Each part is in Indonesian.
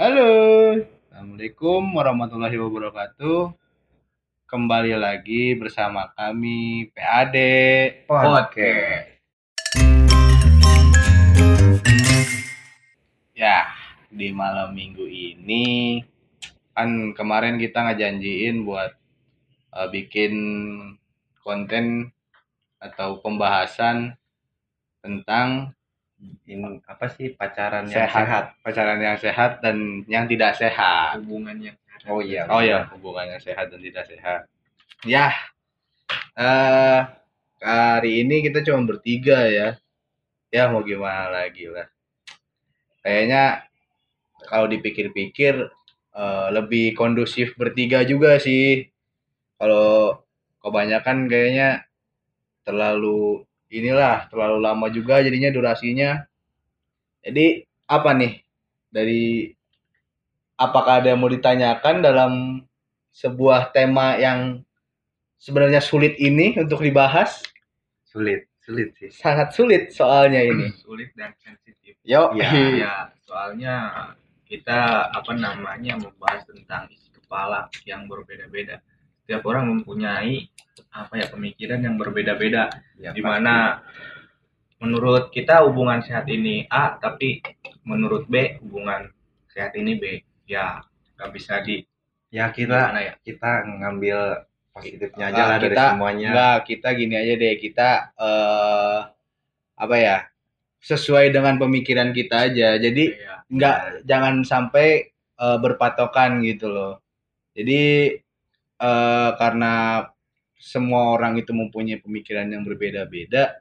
Halo, Assalamualaikum warahmatullahi wabarakatuh. Kembali lagi bersama kami PAD Podcast. Ya, di malam minggu ini kan kemarin kita ngejanjiin buat eh, bikin konten atau pembahasan tentang Ini apa sih pacaran yang sehat, pacaran yang sehat dan yang tidak sehat. hubungan yang sehat. Oh iya. Oh ya, hubungan yang sehat dan tidak sehat. Ya, eh hari ini kita cuma bertiga ya. Ya mau gimana lagi lah. Kayaknya kalau dipikir-pikir eh, lebih kondusif bertiga juga sih. Kalau kebanyakan kayaknya terlalu inilah terlalu lama juga jadinya durasinya. Jadi apa nih dari apakah ada yang mau ditanyakan dalam sebuah tema yang sebenarnya sulit ini untuk dibahas? Sulit, sulit sih. Sangat sulit soalnya ini. sulit dan sensitif. Yo, Iya. Ya, soalnya kita apa namanya membahas tentang isi kepala yang berbeda-beda. Setiap orang mempunyai apa ya pemikiran yang berbeda-beda. Ya, Di mana menurut kita hubungan sehat ini A, tapi menurut B hubungan sehat ini B. Ya, nggak bisa di Ya kita ya? kita ngambil positifnya aja Ah, lah dari kita- semuanya. enggak kita gini aja deh kita eh apa ya sesuai dengan pemikiran kita aja. Jadi Ya, nggak jangan sampai eh, berpatokan gitu loh. Jadi eh, karena semua orang itu mempunyai pemikiran yang berbeda-beda,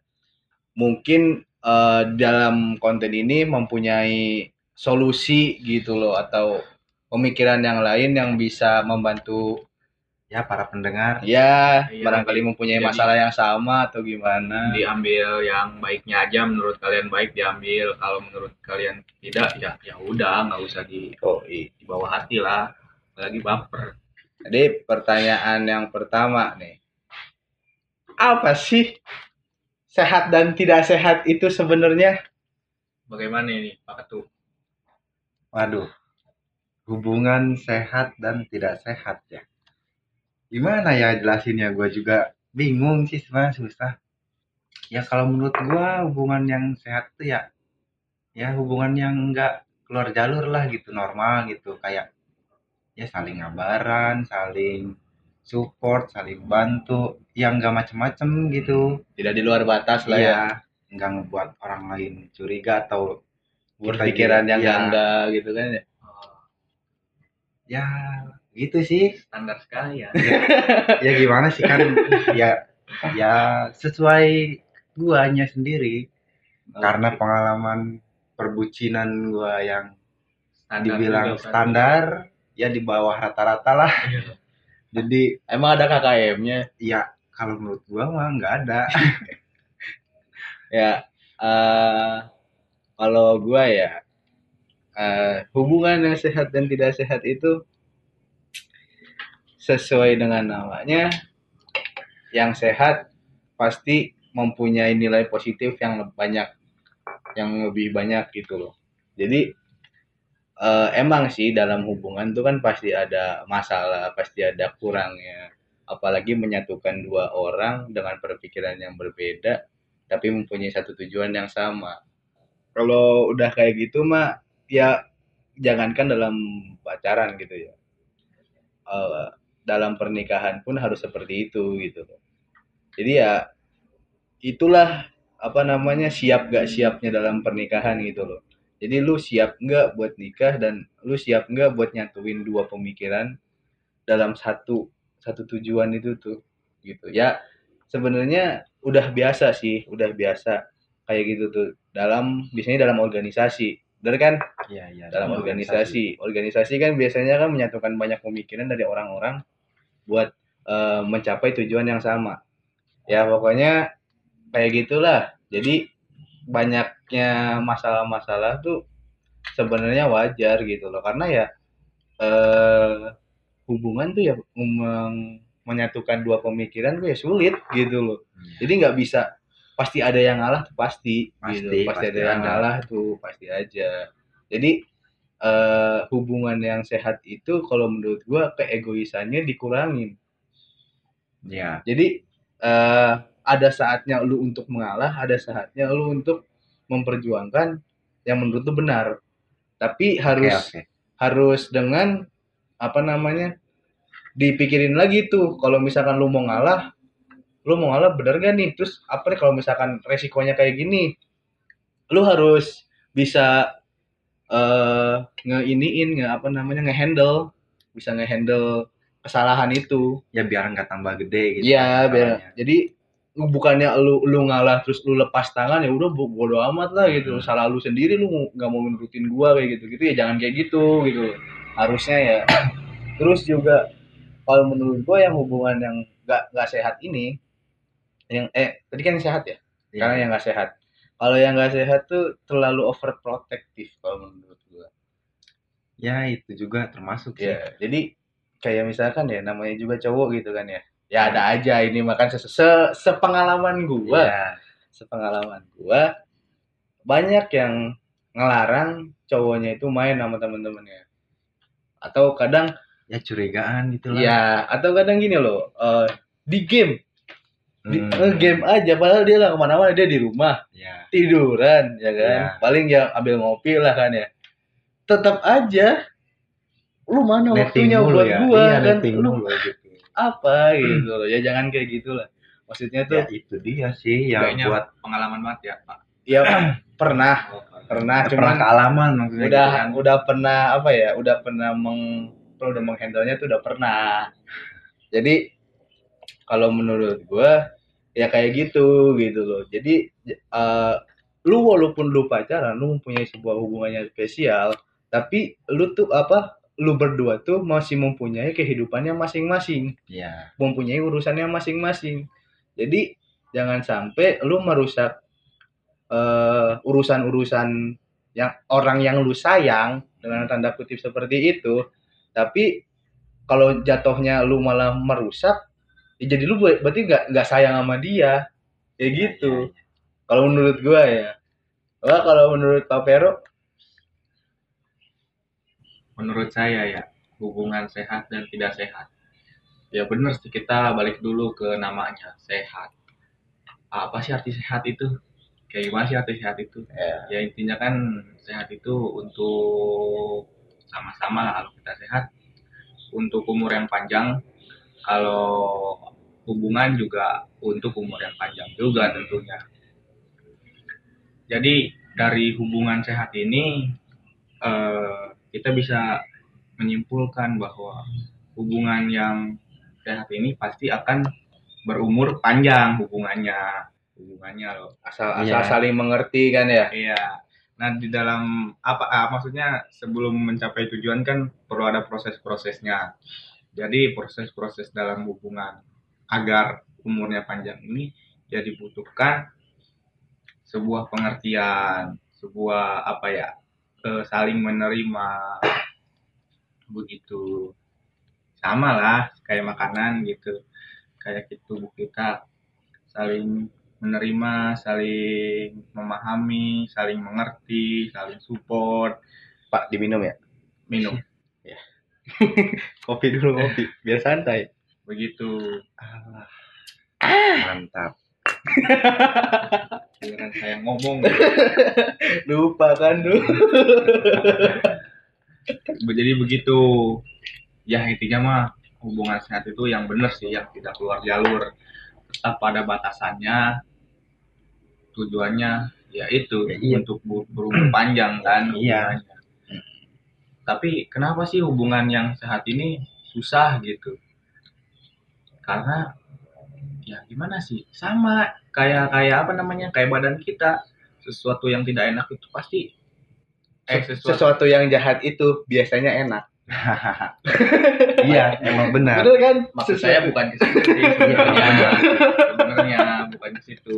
mungkin eh, dalam konten ini mempunyai solusi gitu loh atau pemikiran yang lain yang bisa membantu ya para pendengar. ya Iya, barangkali mempunyai jadi- masalah yang sama atau gimana. diambil yang baiknya aja menurut kalian baik diambil kalau menurut kalian tidak ya ya udah nggak usah di Oh, iya. di bawah hati lah apalagi baper Jadi pertanyaan yang pertama nih. Apa sih sehat dan tidak sehat itu sebenarnya? bagaimana ini Pak Ketua Waduh. Hubungan sehat dan tidak sehat ya. Gimana ya jelasinnya? Gue juga bingung sih sebenarnya susah. Ya kalau menurut gua hubungan yang sehat tuh ya ya hubungan yang enggak keluar jalur lah gitu normal gitu kayak ya saling ngabaran, saling support, saling bantu, yang enggak macem-macem gitu. Tidak di luar batas lah ya. Iya, enggak ngebuat orang lain curiga atau Berpikiran yang Iya. enggak gitu kan ya. Oh, ya gitu sih. standar sekali ya ya gimana sih kan ya ya sesuai guanya sendiri karena pengalaman perbucinan gua yang Standar dibilang juga, kan. standar ya di bawah rata-rata lah Iya. jadi Emang ada KKM-nya? ya kalau menurut gua mah nggak ada Ya, eh kalau gua ya eh hubungan yang sehat dan tidak sehat itu sesuai dengan namanya yang sehat pasti mempunyai nilai positif yang banyak yang lebih banyak gitu loh. Jadi eh, emang sih dalam hubungan tuh kan pasti ada masalah, pasti ada kurangnya. Apalagi menyatukan dua orang dengan perpikiran yang berbeda tapi mempunyai satu tujuan yang sama. Kalau udah kayak gitu mah ya jangankan dalam pacaran gitu ya. Eh, dalam pernikahan pun harus seperti itu gitu. Jadi ya itulah apa namanya siap gak siapnya dalam pernikahan gitu loh. Jadi lu siap nggak buat nikah dan lu siap nggak buat nyatuin dua pemikiran dalam satu satu tujuan itu tuh gitu. Ya sebenarnya udah biasa sih udah biasa kayak gitu tuh. Dalam biasanya dalam organisasi bener kan? Ya ya dalam organisasi. Organisasi kan biasanya kan menyatukan banyak pemikiran dari orang-orang buat eh, mencapai tujuan yang sama. Ya pokoknya kayak gitulah. Jadi banyaknya masalah-masalah tuh sebenarnya wajar gitu loh. Karena ya eh hubungan tuh ya mem- menyatukan dua pemikiran tuh ya sulit gitu loh. Jadi nggak bisa pasti ada yang ngalah tuh pasti, Pasti, gitu pasti, pasti ada yang ngalah. tuh pasti aja. Jadi eh, hubungan yang sehat itu kalau menurut gua keegoisannya dikurangin. Ya jadi eh, ada saatnya lu untuk mengalah ada saatnya lu untuk memperjuangkan yang menurut lu benar. Tapi harus oke harus dengan apa namanya dipikirin lagi tuh kalau misalkan lu mau ngalah lu mau ngalah bener gak nih? Terus apa nih kalau misalkan resikonya kayak gini? Lu harus bisa eh ngeiniin nge apa namanya ngehandle bisa ngehandle kesalahan itu. Ya biar nggak tambah gede gitu iya kan biar jadi bukannya lu lu ngalah terus lu lepas tangan ya udah bo- bodo amat lah gitu. Hmm. salah lu sendiri lu nggak mau nurutin gua kayak gitu gitu ya jangan kayak gitu gitu. Harusnya ya. Terus juga kalau menurut gua yang hubungan yang nggak nggak sehat ini yang eh tadi kan yang sehat ya? Iya. sekarang yang nggak sehat. Kalau yang nggak sehat tuh terlalu overprotective kalau menurut gua. Ya itu juga termasuk sih. Ya jadi kayak misalkan ya namanya juga cowok gitu kan ya ya ada aja ini makan se, se- sepengalaman gua. Iya. sepengalaman gua banyak yang ngelarang cowoknya itu main sama temen-temennya. Atau kadang ya curigaan gitu lah. Ya atau kadang gini loh eh, di game. Di Hmm. game aja padahal dia nggak ke mana-mana dia di rumah. Ya tiduran ya kan? Iya. paling ya ambil ngopi lah kan ya. Tetap aja lu mana netting waktunya buat ya. gua iya, kan? lu apa gitu loh. Ya jangan kayak gitulah. Maksudnya tuh ya itu dia sih yang Kayaknya buat pengalaman banget ya Pak. ya pernah. Oh, pernah. Pernah cuman kealaman maksudnya udah gitu kan. udah pernah apa ya udah pernah meng udah menghandle nya tuh udah pernah. Jadi kalau menurut gua ya kayak gitu gitu loh. Jadi eh, lu walaupun lu pacaran lu mempunyai sebuah hubungan yang spesial tapi lu tuh apa lu berdua tuh masih mempunyai kehidupannya masing-masing Iya. mempunyai urusannya masing-masing. Jadi jangan sampai lu merusak eh, urusan-urusan yang orang yang lu sayang dengan tanda kutip seperti itu. Tapi kalau jatuhnya lu malah merusak, ya jadi lu ber- berarti nggak nggak sayang sama dia, kayak gitu. Iya, iya. Kalau menurut gua ya. Wah, kalau menurut Pak Pero, menurut saya ya hubungan sehat dan tidak sehat. Ya benar sih kita balik dulu ke namanya sehat. Apa sih arti sehat itu? Kayak gimana sih arti sehat itu? Ya, ya intinya kan sehat itu untuk sama-sama lah kalau kita sehat. Untuk umur yang panjang kalau hubungan juga untuk umur yang panjang juga tentunya. Jadi dari hubungan sehat ini eh, kita bisa menyimpulkan bahwa hubungan yang sehat ini pasti akan berumur panjang hubungannya hubungannya loh asal asal Iya. saling mengerti kan ya. Iya. Nah, di dalam apa ah, maksudnya sebelum mencapai tujuan kan perlu ada proses-prosesnya. Jadi proses-proses dalam hubungan agar umurnya panjang ini ya dibutuhkan sebuah pengertian, sebuah apa ya, eh, saling menerima begitu. Sama lah kayak makanan gitu. Kayak tubuh kita saling menerima, saling memahami, saling mengerti, saling support, Pak diminum ya. minum. Kopi dulu kopi, biar santai. Begitu. mantap Giliran saya ngomong. Lupa kan lu. Jadi begitu. Ya intinya mah hubungan sehat itu yang benar sih, yang tidak keluar jalur. Tetap pada batasannya. Tujuannya ya itu Ya, iya. untuk ber- berumur panjang kan Iya. hubungannya. Tapi kenapa sih hubungan yang sehat ini susah gitu? Karena ya gimana sih? Sama kayak kayak apa namanya? Kayak badan kita. Sesuatu yang tidak enak itu pasti eh sesuatu, Sesuatu yang jahat itu biasanya enak. iya emang benar Bener kan? maksud Sesuatu- saya bukan ke situ sih sebenarnya. sebenarnya bukan ke situ.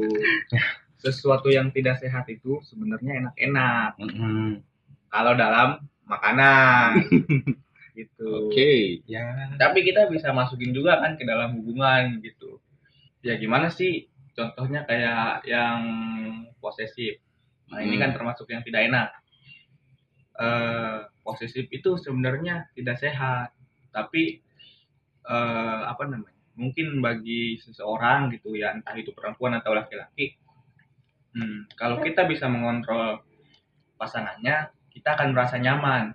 Sesuatu yang tidak sehat itu sebenarnya enak-enak Mm-mm. kalau dalam makanan gitu. Oke. ya tapi kita bisa masukin juga kan ke dalam hubungan gitu ya gimana sih? Contohnya kayak yang posesif. Nah ini Hmm. kan termasuk yang tidak enak. Eh posesif itu sebenarnya tidak sehat. Tapi eh, apa namanya? Mungkin bagi seseorang gitu ya entah itu perempuan atau laki-laki hmm, kalau kita bisa mengontrol pasangannya kita akan merasa nyaman.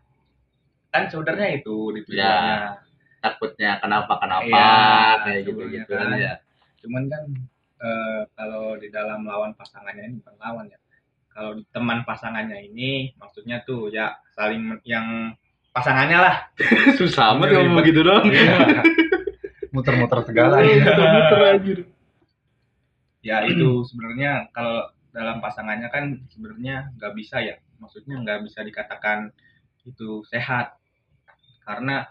Kan sebenarnya itu di tujuannya takutnya kenapa kenapa Iya, kayak gitu gitu kan. ya cuman kan eh, kalau di dalam lawan pasangannya ini bukan lawan ya. Kalau di teman pasangannya ini maksudnya tuh ya saling yang pasangannya lah. Susah amat Ribet. ngomong gitu dong muter-muter segala. Iya. ya muter anjir. Ya itu sebenarnya kalau dalam pasangannya kan sebenarnya nggak bisa ya. Maksudnya nggak bisa dikatakan itu sehat. Karena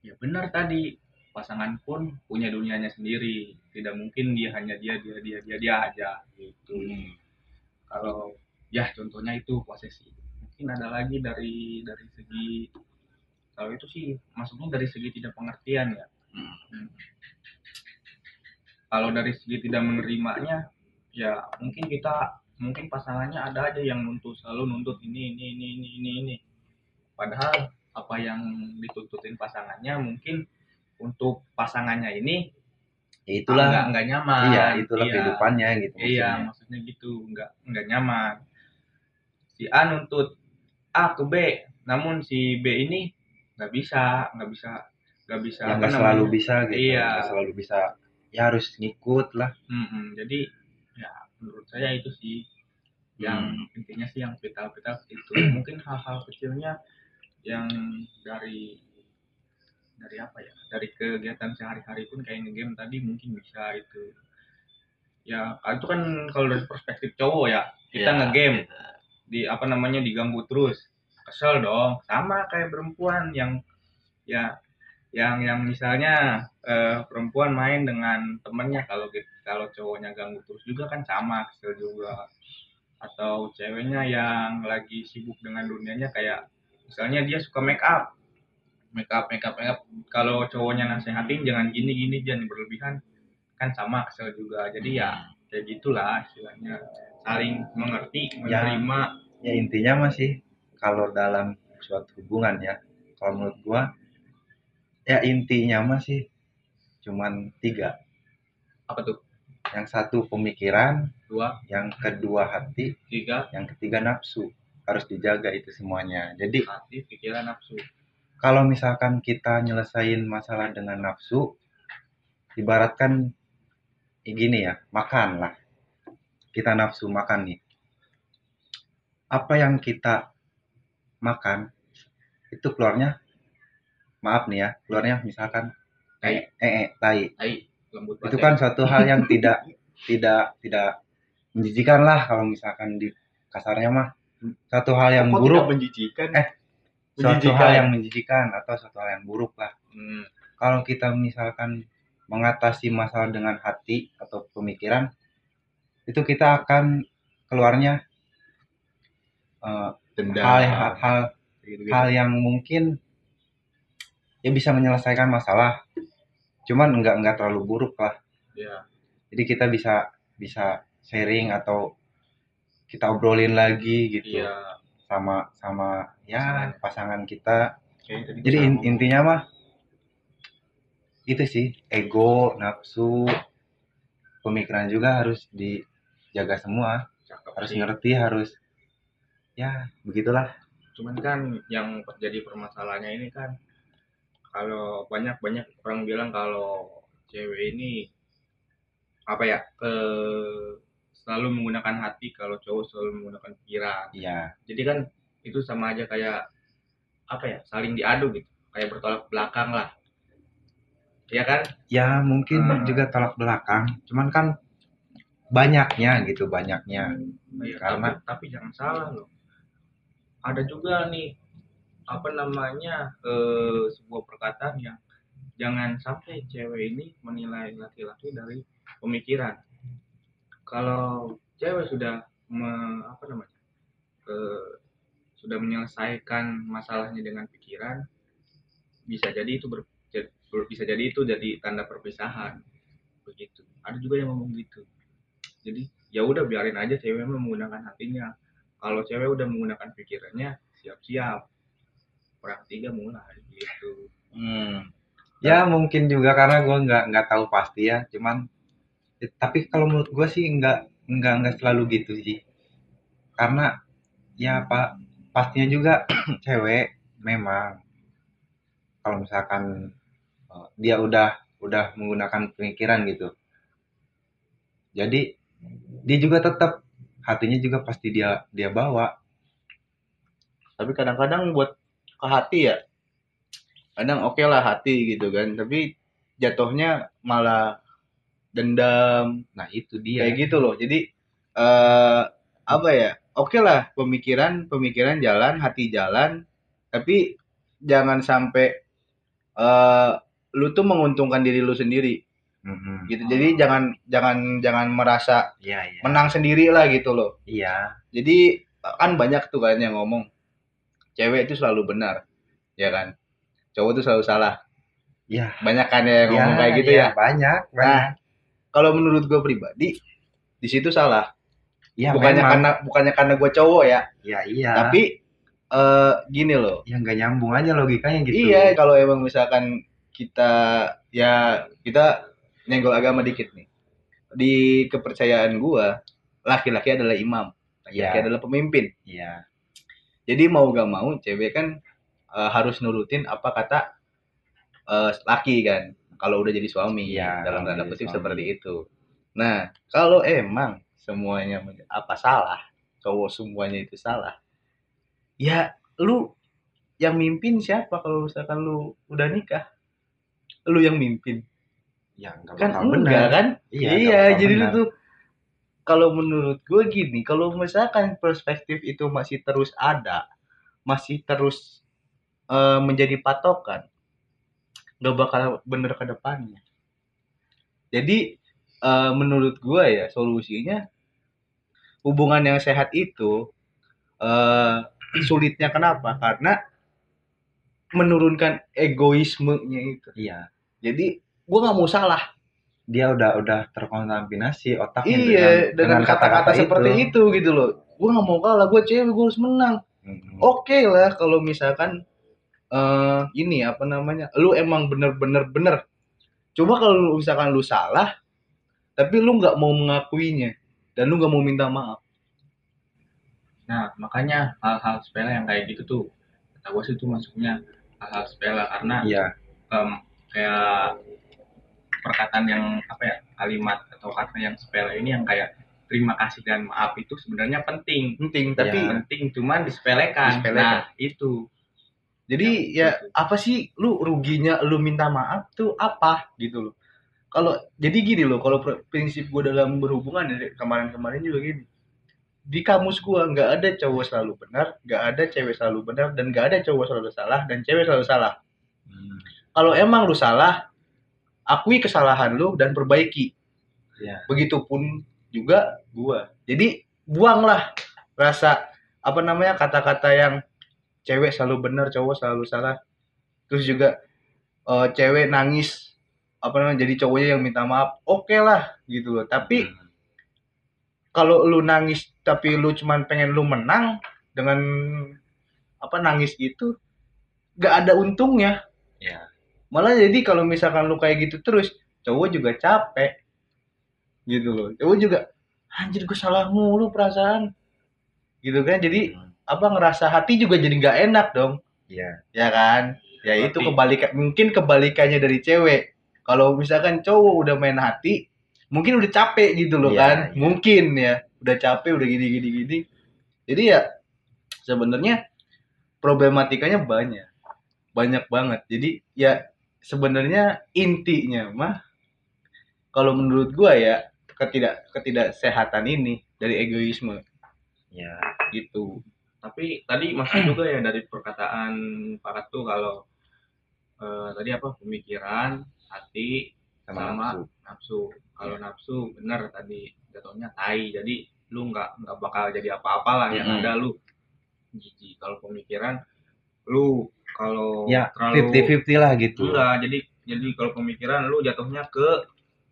ya benar tadi pasangan pun punya dunianya sendiri. Tidak mungkin dia hanya dia dia dia dia dia aja gitu. Kalau ya contohnya itu posesi mungkin ada lagi dari dari segi kalau itu sih maksudnya dari segi tidak pengertian ya. Hmm. kalau dari segi tidak menerimanya ya mungkin kita mungkin pasangannya ada aja yang nuntut selalu nuntut ini ini ini ini ini ini. Padahal apa yang dituntutin pasangannya mungkin untuk pasangannya ini ya itulah nggak nyaman iya itulah Iya. kehidupannya gitu Iya, maksudnya. maksudnya gitu, nggak nggak nyaman. Si A nuntut A ke B, namun si B ini nggak bisa, nggak bisa, nggak bisa. apa nggak selalu bisa gitu Iya. nggak selalu bisa ya harus ngikut lah Mm-mm, jadi ya menurut saya itu sih yang Hmm. intinya sih yang vital-vital itu mungkin hal-hal kecilnya yang dari dari apa ya? Dari kegiatan sehari-hari pun kayak game tadi mungkin bisa itu. Ya itu kan kalau dari perspektif cowok ya kita Ya, ngegame. gitu. di apa namanya diganggu terus. Kesel dong. Sama kayak perempuan yang ya yang yang misalnya eh, perempuan main dengan temennya kalau kalau cowoknya ganggu terus juga kan sama kesel juga. Atau ceweknya yang lagi sibuk dengan dunianya kayak misalnya dia suka make up make up make up make up kalau cowoknya nasehatin jangan gini gini jangan berlebihan. Kan sama kesel juga. Jadi ya kayak gitulah istilahnya. Saling mengerti Ya. menerima. Ya intinya masih kalau dalam suatu hubungan ya kalau menurut gua ya intinya masih cuman tiga. Apa tuh? Yang satu pemikiran dua. yang kedua hati tiga. yang ketiga nafsu. Harus dijaga itu semuanya. Jadi hati pikiran nafsu kalau misalkan kita nyelesain masalah dengan nafsu ibaratkan gini ya makan lah. Kita nafsu makan nih. Apa yang kita makan itu keluarnya maaf nih ya keluarnya misalkan tai. eh, eh tai. Tai lembut itu kan suatu hal yang tidak tidak tidak menjijikan lah kalau misalkan di kasarnya mah. Satu hal yang Kok buruk. menjijikan? Eh, suatu hal yang menjijikan atau suatu hal yang buruk lah. Hmm, kalau kita misalkan mengatasi masalah dengan hati atau pemikiran itu kita akan keluarnya eh, dendam. hal hal gitu-gitu. hal yang mungkin ya bisa menyelesaikan masalah. Cuman nggak nggak terlalu buruk lah. Ya jadi kita bisa bisa sharing atau kita obrolin lagi gitu. Iya sama sama ya pasangan kita tadi jadi in- ngomong. intinya mah itu sih ego nafsu pemikiran juga harus dijaga semua Cakep harus sih. ngerti harus ya begitulah cuman kan yang jadi permasalahannya ini kan kalau banyak banyak orang bilang kalau cewek ini apa ya eh, selalu menggunakan hati kalau cowok selalu menggunakan pikiran. Iya. Jadi kan itu sama aja kayak apa ya saling diadu gitu. Kayak bertolak belakang lah. Iya kan? Ya mungkin Hmm. juga tolak belakang. Cuman kan banyaknya gitu banyaknya. Iya, Karena- tapi, tapi jangan salah loh. Ada juga nih apa namanya eh, sebuah perkataan yang jangan sampai cewek ini menilai laki-laki dari pemikiran kalau cewek sudah me- apa namanya sudah menyelesaikan masalahnya dengan pikiran bisa jadi itu ber, bisa jadi itu jadi tanda perpisahan. Begitu. Ada juga yang ngomong gitu. Jadi ya udah biarin aja cewek menggunakan hatinya. Kalau cewek udah menggunakan pikirannya siap-siap. Kurang tiga mulai gitu. Hmm. ya mungkin juga karena gue nggak nggak tahu pasti ya. Cuman tapi kalau menurut gue sih nggak nggak nggak selalu gitu sih. Karena ya pak pastinya juga cewek memang kalau misalkan eh, dia udah udah menggunakan pemikiran gitu. Jadi dia juga tetap hatinya juga pasti dia dia bawa. Tapi kadang-kadang buat ke hati ya. Kadang oke lah hati gitu kan, tapi jatuhnya malah dendam nah itu dia kayak gitu loh. Jadi eh apa ya? Oke lah pemikiran pemikiran jalan, hati jalan, tapi jangan sampai eh lu tuh menguntungkan diri lu sendiri Mhm. gitu. Jadi jangan jangan jangan merasa iya iya menang sendiri lah gitu loh. iya Jadi kan banyak tuh kan yang ngomong cewek itu selalu benar, ya kan? Cowok itu selalu salah. iya Banyak kan yang ngomong kayak gitu iya, ya. banyak Nah, banyak kalau menurut gue pribadi di situ salah. Iya, bukannya memang. karena bukannya karena gue cowok ya, ya iya tapi eh gini loh. ya nggak nyambung aja logikanya gitu Iya, kalau emang misalkan kita ya kita nyenggol agama dikit nih. Di kepercayaan gua, laki-laki adalah imam, laki-laki Iya. adalah pemimpin. iya Jadi mau gak mau cewek kan eh, harus nurutin apa kata eh, laki kan. Kalau udah jadi suami Iya, dalam tanda kutip seperti itu. Nah, kalau emang semuanya apa salah, cowok semuanya itu salah. Ya, lu yang mimpin siapa kalau misalkan lu udah nikah? Lu yang mimpin. ya nggak Kan enggak benar kan? iya Iya, jadi lu benar. tuh kalau menurut gue gini, kalau misalkan perspektif itu masih terus ada, masih terus eh, menjadi patokan, nggak bakal bener ke depannya. Jadi eh, menurut gue ya solusinya hubungan yang sehat itu eh, sulitnya kenapa? Karena menurunkan egoismenya itu. iya Jadi gue nggak mau salah. dia udah udah terkontaminasi otaknya Iya, dengan kata-kata seperti itu gitu loh. Gue nggak mau kalah, gue cewek, gue harus menang. Mhm. Oke lah kalau misalkan eh ini apa namanya, lu emang bener-bener bener. Coba kalau misalkan lu salah, tapi lu nggak mau mengakuinya dan lu nggak mau minta maaf. nah makanya hal-hal sepele yang kayak gitu tuh kata gue sih itu masuknya hal-hal sepele karena iya em, kayak perkataan yang apa ya kalimat atau kata yang sepele ini yang kayak terima kasih dan maaf itu sebenarnya penting Penting, tapi Iya. penting cuman disepelekan, Disepelekan. nah itu jadi Ya, ya apa sih lu ruginya lu minta maaf tuh apa gitu loh. Kalau jadi gini loh, kalau pr- prinsip gue dalam berhubungan dari kemarin-kemarin juga gini. Di kamus gua nggak ada cowok selalu benar, nggak ada cewek selalu benar, dan nggak ada cowok selalu salah dan cewek selalu salah. Hmm. Kalau emang lu salah, akui kesalahan lu dan perbaiki. Iya. Begitupun juga gua. Jadi buanglah rasa apa namanya kata-kata yang cewek selalu benar, cowok selalu salah. Terus juga eh, cewek nangis apa namanya jadi cowoknya yang minta maaf. Oke lah gitu loh. Tapi Hmm. kalau lu nangis tapi lu cuman pengen lu menang dengan apa nangis itu gak ada untungnya Iya. malah jadi kalau misalkan lu kayak gitu terus cowok juga capek gitu loh cowok juga anjir gue salah mulu perasaan gitu kan jadi Hmm. Apa ngerasa hati juga jadi nggak enak dong. Iya. Ya kan? Ya itu Tapi- kebalikan mungkin kebalikannya dari cewek. Kalau misalkan cowok udah main hati mungkin udah capek gitu loh Iya, kan? iya. mungkin ya udah capek udah gini gini gini. Jadi ya sebenarnya problematikanya banyak. Banyak banget. Jadi ya sebenarnya intinya mah kalau menurut gua ya ketidak ketidaksehatan ini dari egoisme. Iya. Gitu tapi tadi masuk juga ya dari perkataan Pak Ratu kalau eh, tadi apa pemikiran hati sama, sama nafsu. nafsu. Kalau nafsu bener tadi jatuhnya tai. Jadi lu nggak nggak bakal jadi apa-apa lah yang Mm-mm. ada lu. Jijik. Kalau pemikiran lu kalau ya terlalu fifty fifty lah gitu. Enggak jadi jadi kalau pemikiran lu jatuhnya ke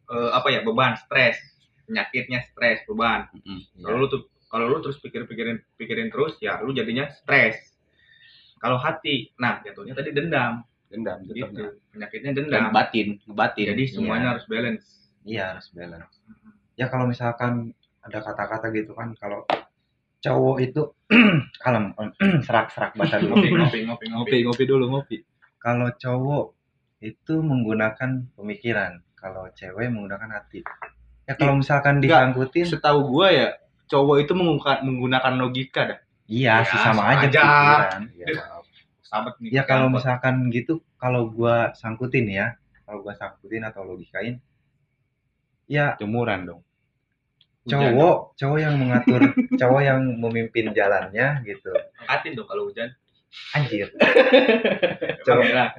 eh, apa ya beban stres. Penyakitnya stres beban. Iya. kalau lu tuh kalau lu terus pikir-pikirin pikirin terus ya lu jadinya stres. Kalau hati nah jatuhnya tadi dendam. Dendam gitu penyakitnya dan dendam. batin batin jadi semuanya harus balance. Iya harus balance. Ya kalau misalkan ada kata-kata gitu kan kalau cowok itu kalem serak-serak baca dulu ngopi ngopi ngopi ngopi. Ngopi dulu ngopi. Kalau cowok itu menggunakan pemikiran. Kalau cewek menggunakan hati. Ya kalau misalkan Enggak. disangkutin setahu gua ya cowok itu menggunakan menggunakan logika dah. Iya Ya, sih sama sama aja aja. pikiran. ya, maaf. sahabat nih ya kalau misalkan gitu kalau gua sangkutin ya kalau gua sangkutin atau logikain ya jemuran dong. Hujan cowok cowok yang mengatur cowok yang memimpin jalannya gitu. Angkatin dong kalau hujan. Anjir. Lah.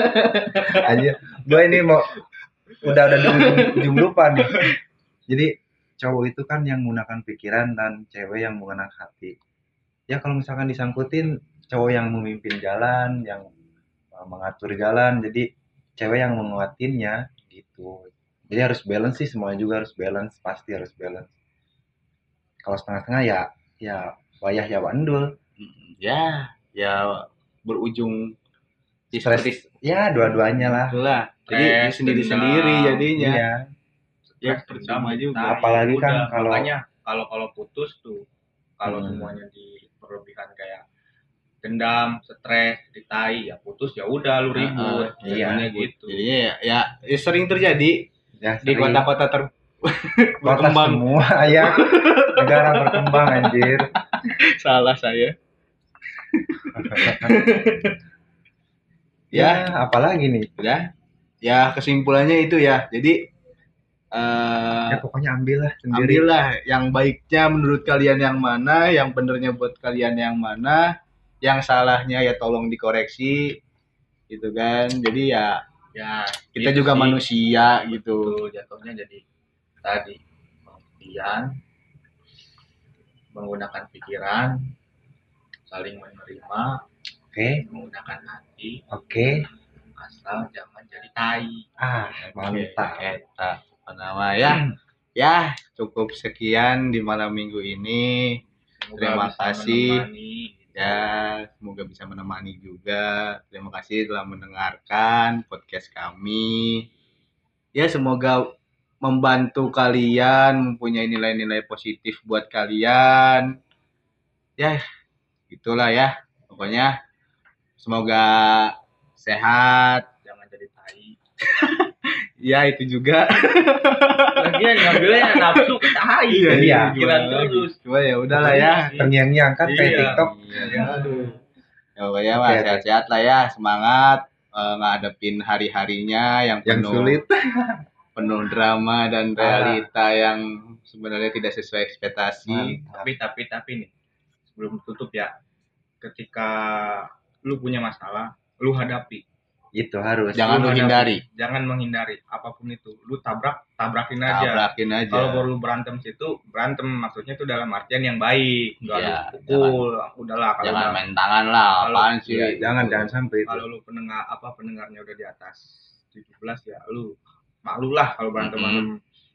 anjir. Gua ini mau udah udah nih. Jadi cowok itu kan yang menggunakan pikiran dan cewek yang menggunakan hati. Ya kalau misalkan disangkutin cowok yang memimpin jalan yang uh, mengatur jalan jadi cewek yang menguatinnya gitu. Jadi harus balance sih semuanya juga harus balance pasti harus balance. Kalau setengah-setengah ya ya wayah ya wandul ya ya berujung ya Stres. seperti ya dua-duanya lah. Itulah jadi Stres, sendiri sendiri dendam. jadinya. Iya ya percuma juga tai. Apalagi kan Udah, kalau- makanya kalau kalau putus tuh kalau Hmm. semuanya di berlebihan kayak dendam, stres, ditai ya putus ya udah lu ribut. Ah, iya. Gitu. jadinya ya, ya, ya sering terjadi ya di sering. kota-kota ter kota berkembang semua ya negara berkembang anjir salah saya ya apalagi nih udah ya kesimpulannya itu ya jadi eh ya pokoknya ambil lah sendiri. ambillah yang baiknya menurut kalian yang mana yang benernya buat kalian yang mana yang salahnya ya tolong dikoreksi gitu kan. Jadi ya Ya, kita gitu juga sih. manusia gitu. Betul, jatuhnya jadi tadi pengertian menggunakan pikiran saling menerima oke. menggunakan hati oke. asal jangan jadi tai. Ah mantap. Eta, apa nama ya. Ya cukup sekian di malam minggu ini. Semoga Terima kasih. menemani, gitu. ya semoga bisa menemani juga. Terima kasih telah mendengarkan podcast kami. Ya semoga membantu kalian mempunyai nilai-nilai positif buat kalian. Ya itulah ya pokoknya. Semoga sehat. Jangan jadi tai ya itu juga. Lagian ngambilnya nafsu ke tai Iya, iya. pikiran terus. Cuma ya udahlah ya terngiang-ngiang kan kayak Iya. TikTok. Iya. aduh. Ya pokoknya mah Oke, oke. sehat-sehat lah ya semangat eh, ngadepin hari-harinya yang yang penuh sulit. penuh drama dan realita yang sebenarnya tidak sesuai ekspektasi. Tapi tapi tapi nih sebelum tutup ya ketika lu punya masalah lu hadapi itu harus. Jangan Lu lu hadapi. hindari jangan menghindari apa pun itu. Lu tabrak tabrakin aja. Tabrakin aja. Kalau perlu berantem situ berantem. Maksudnya itu dalam artian yang baik. Nggak Iya, lu pukul. Udahlah kalau jangan udah- main tangan lah Kalau- apaan sih? Iya, jangan jangan sampai itu. Kalau lu pendengar apa pendengarnya udah di atas 17 ya lu malu lah kalau berantem berantem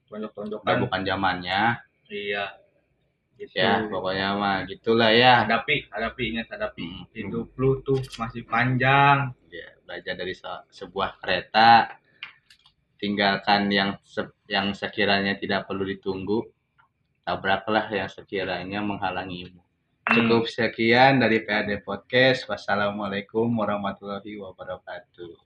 udah tonjok-tonjokan. Bukan zamannya. Iya. Gitu. Ya pokoknya mah gitulah ya. Hadapi hadapi ingat hadapi. Hmm. hidup lu tuh masih panjang. Ya, belajar dari se- sebuah kereta tinggalkan yang se- yang sekiranya tidak perlu ditunggu tabraklah yang sekiranya menghalangimu. Cukup sekian dari PAD Podcast. Wassalamualaikum warahmatullahi wabarakatuh